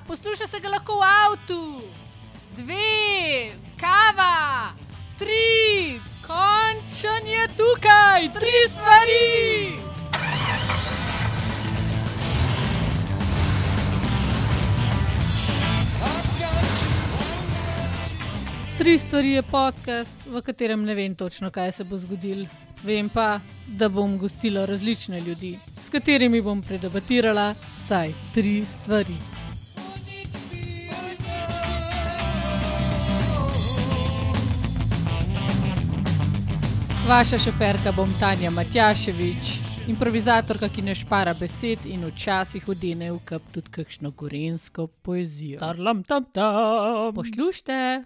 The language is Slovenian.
Posluša se ga lahko v avtu, dve, kava, tri, končan je tukaj, tri stvari. Tri stvari je podcast, v katerem ne vem točno, kaj se bo zgodilo. Vem pa, da bom gostila različne ljudi, s katerimi bom predebatirala vsaj tri stvari. Vaša šoferka bom Tanja Matjaševič, improvizatorka, ki ne špara besed in včasih odene v kap tudi kakšno gorensko poezijo. Tarlam tam tam. Poslušajte!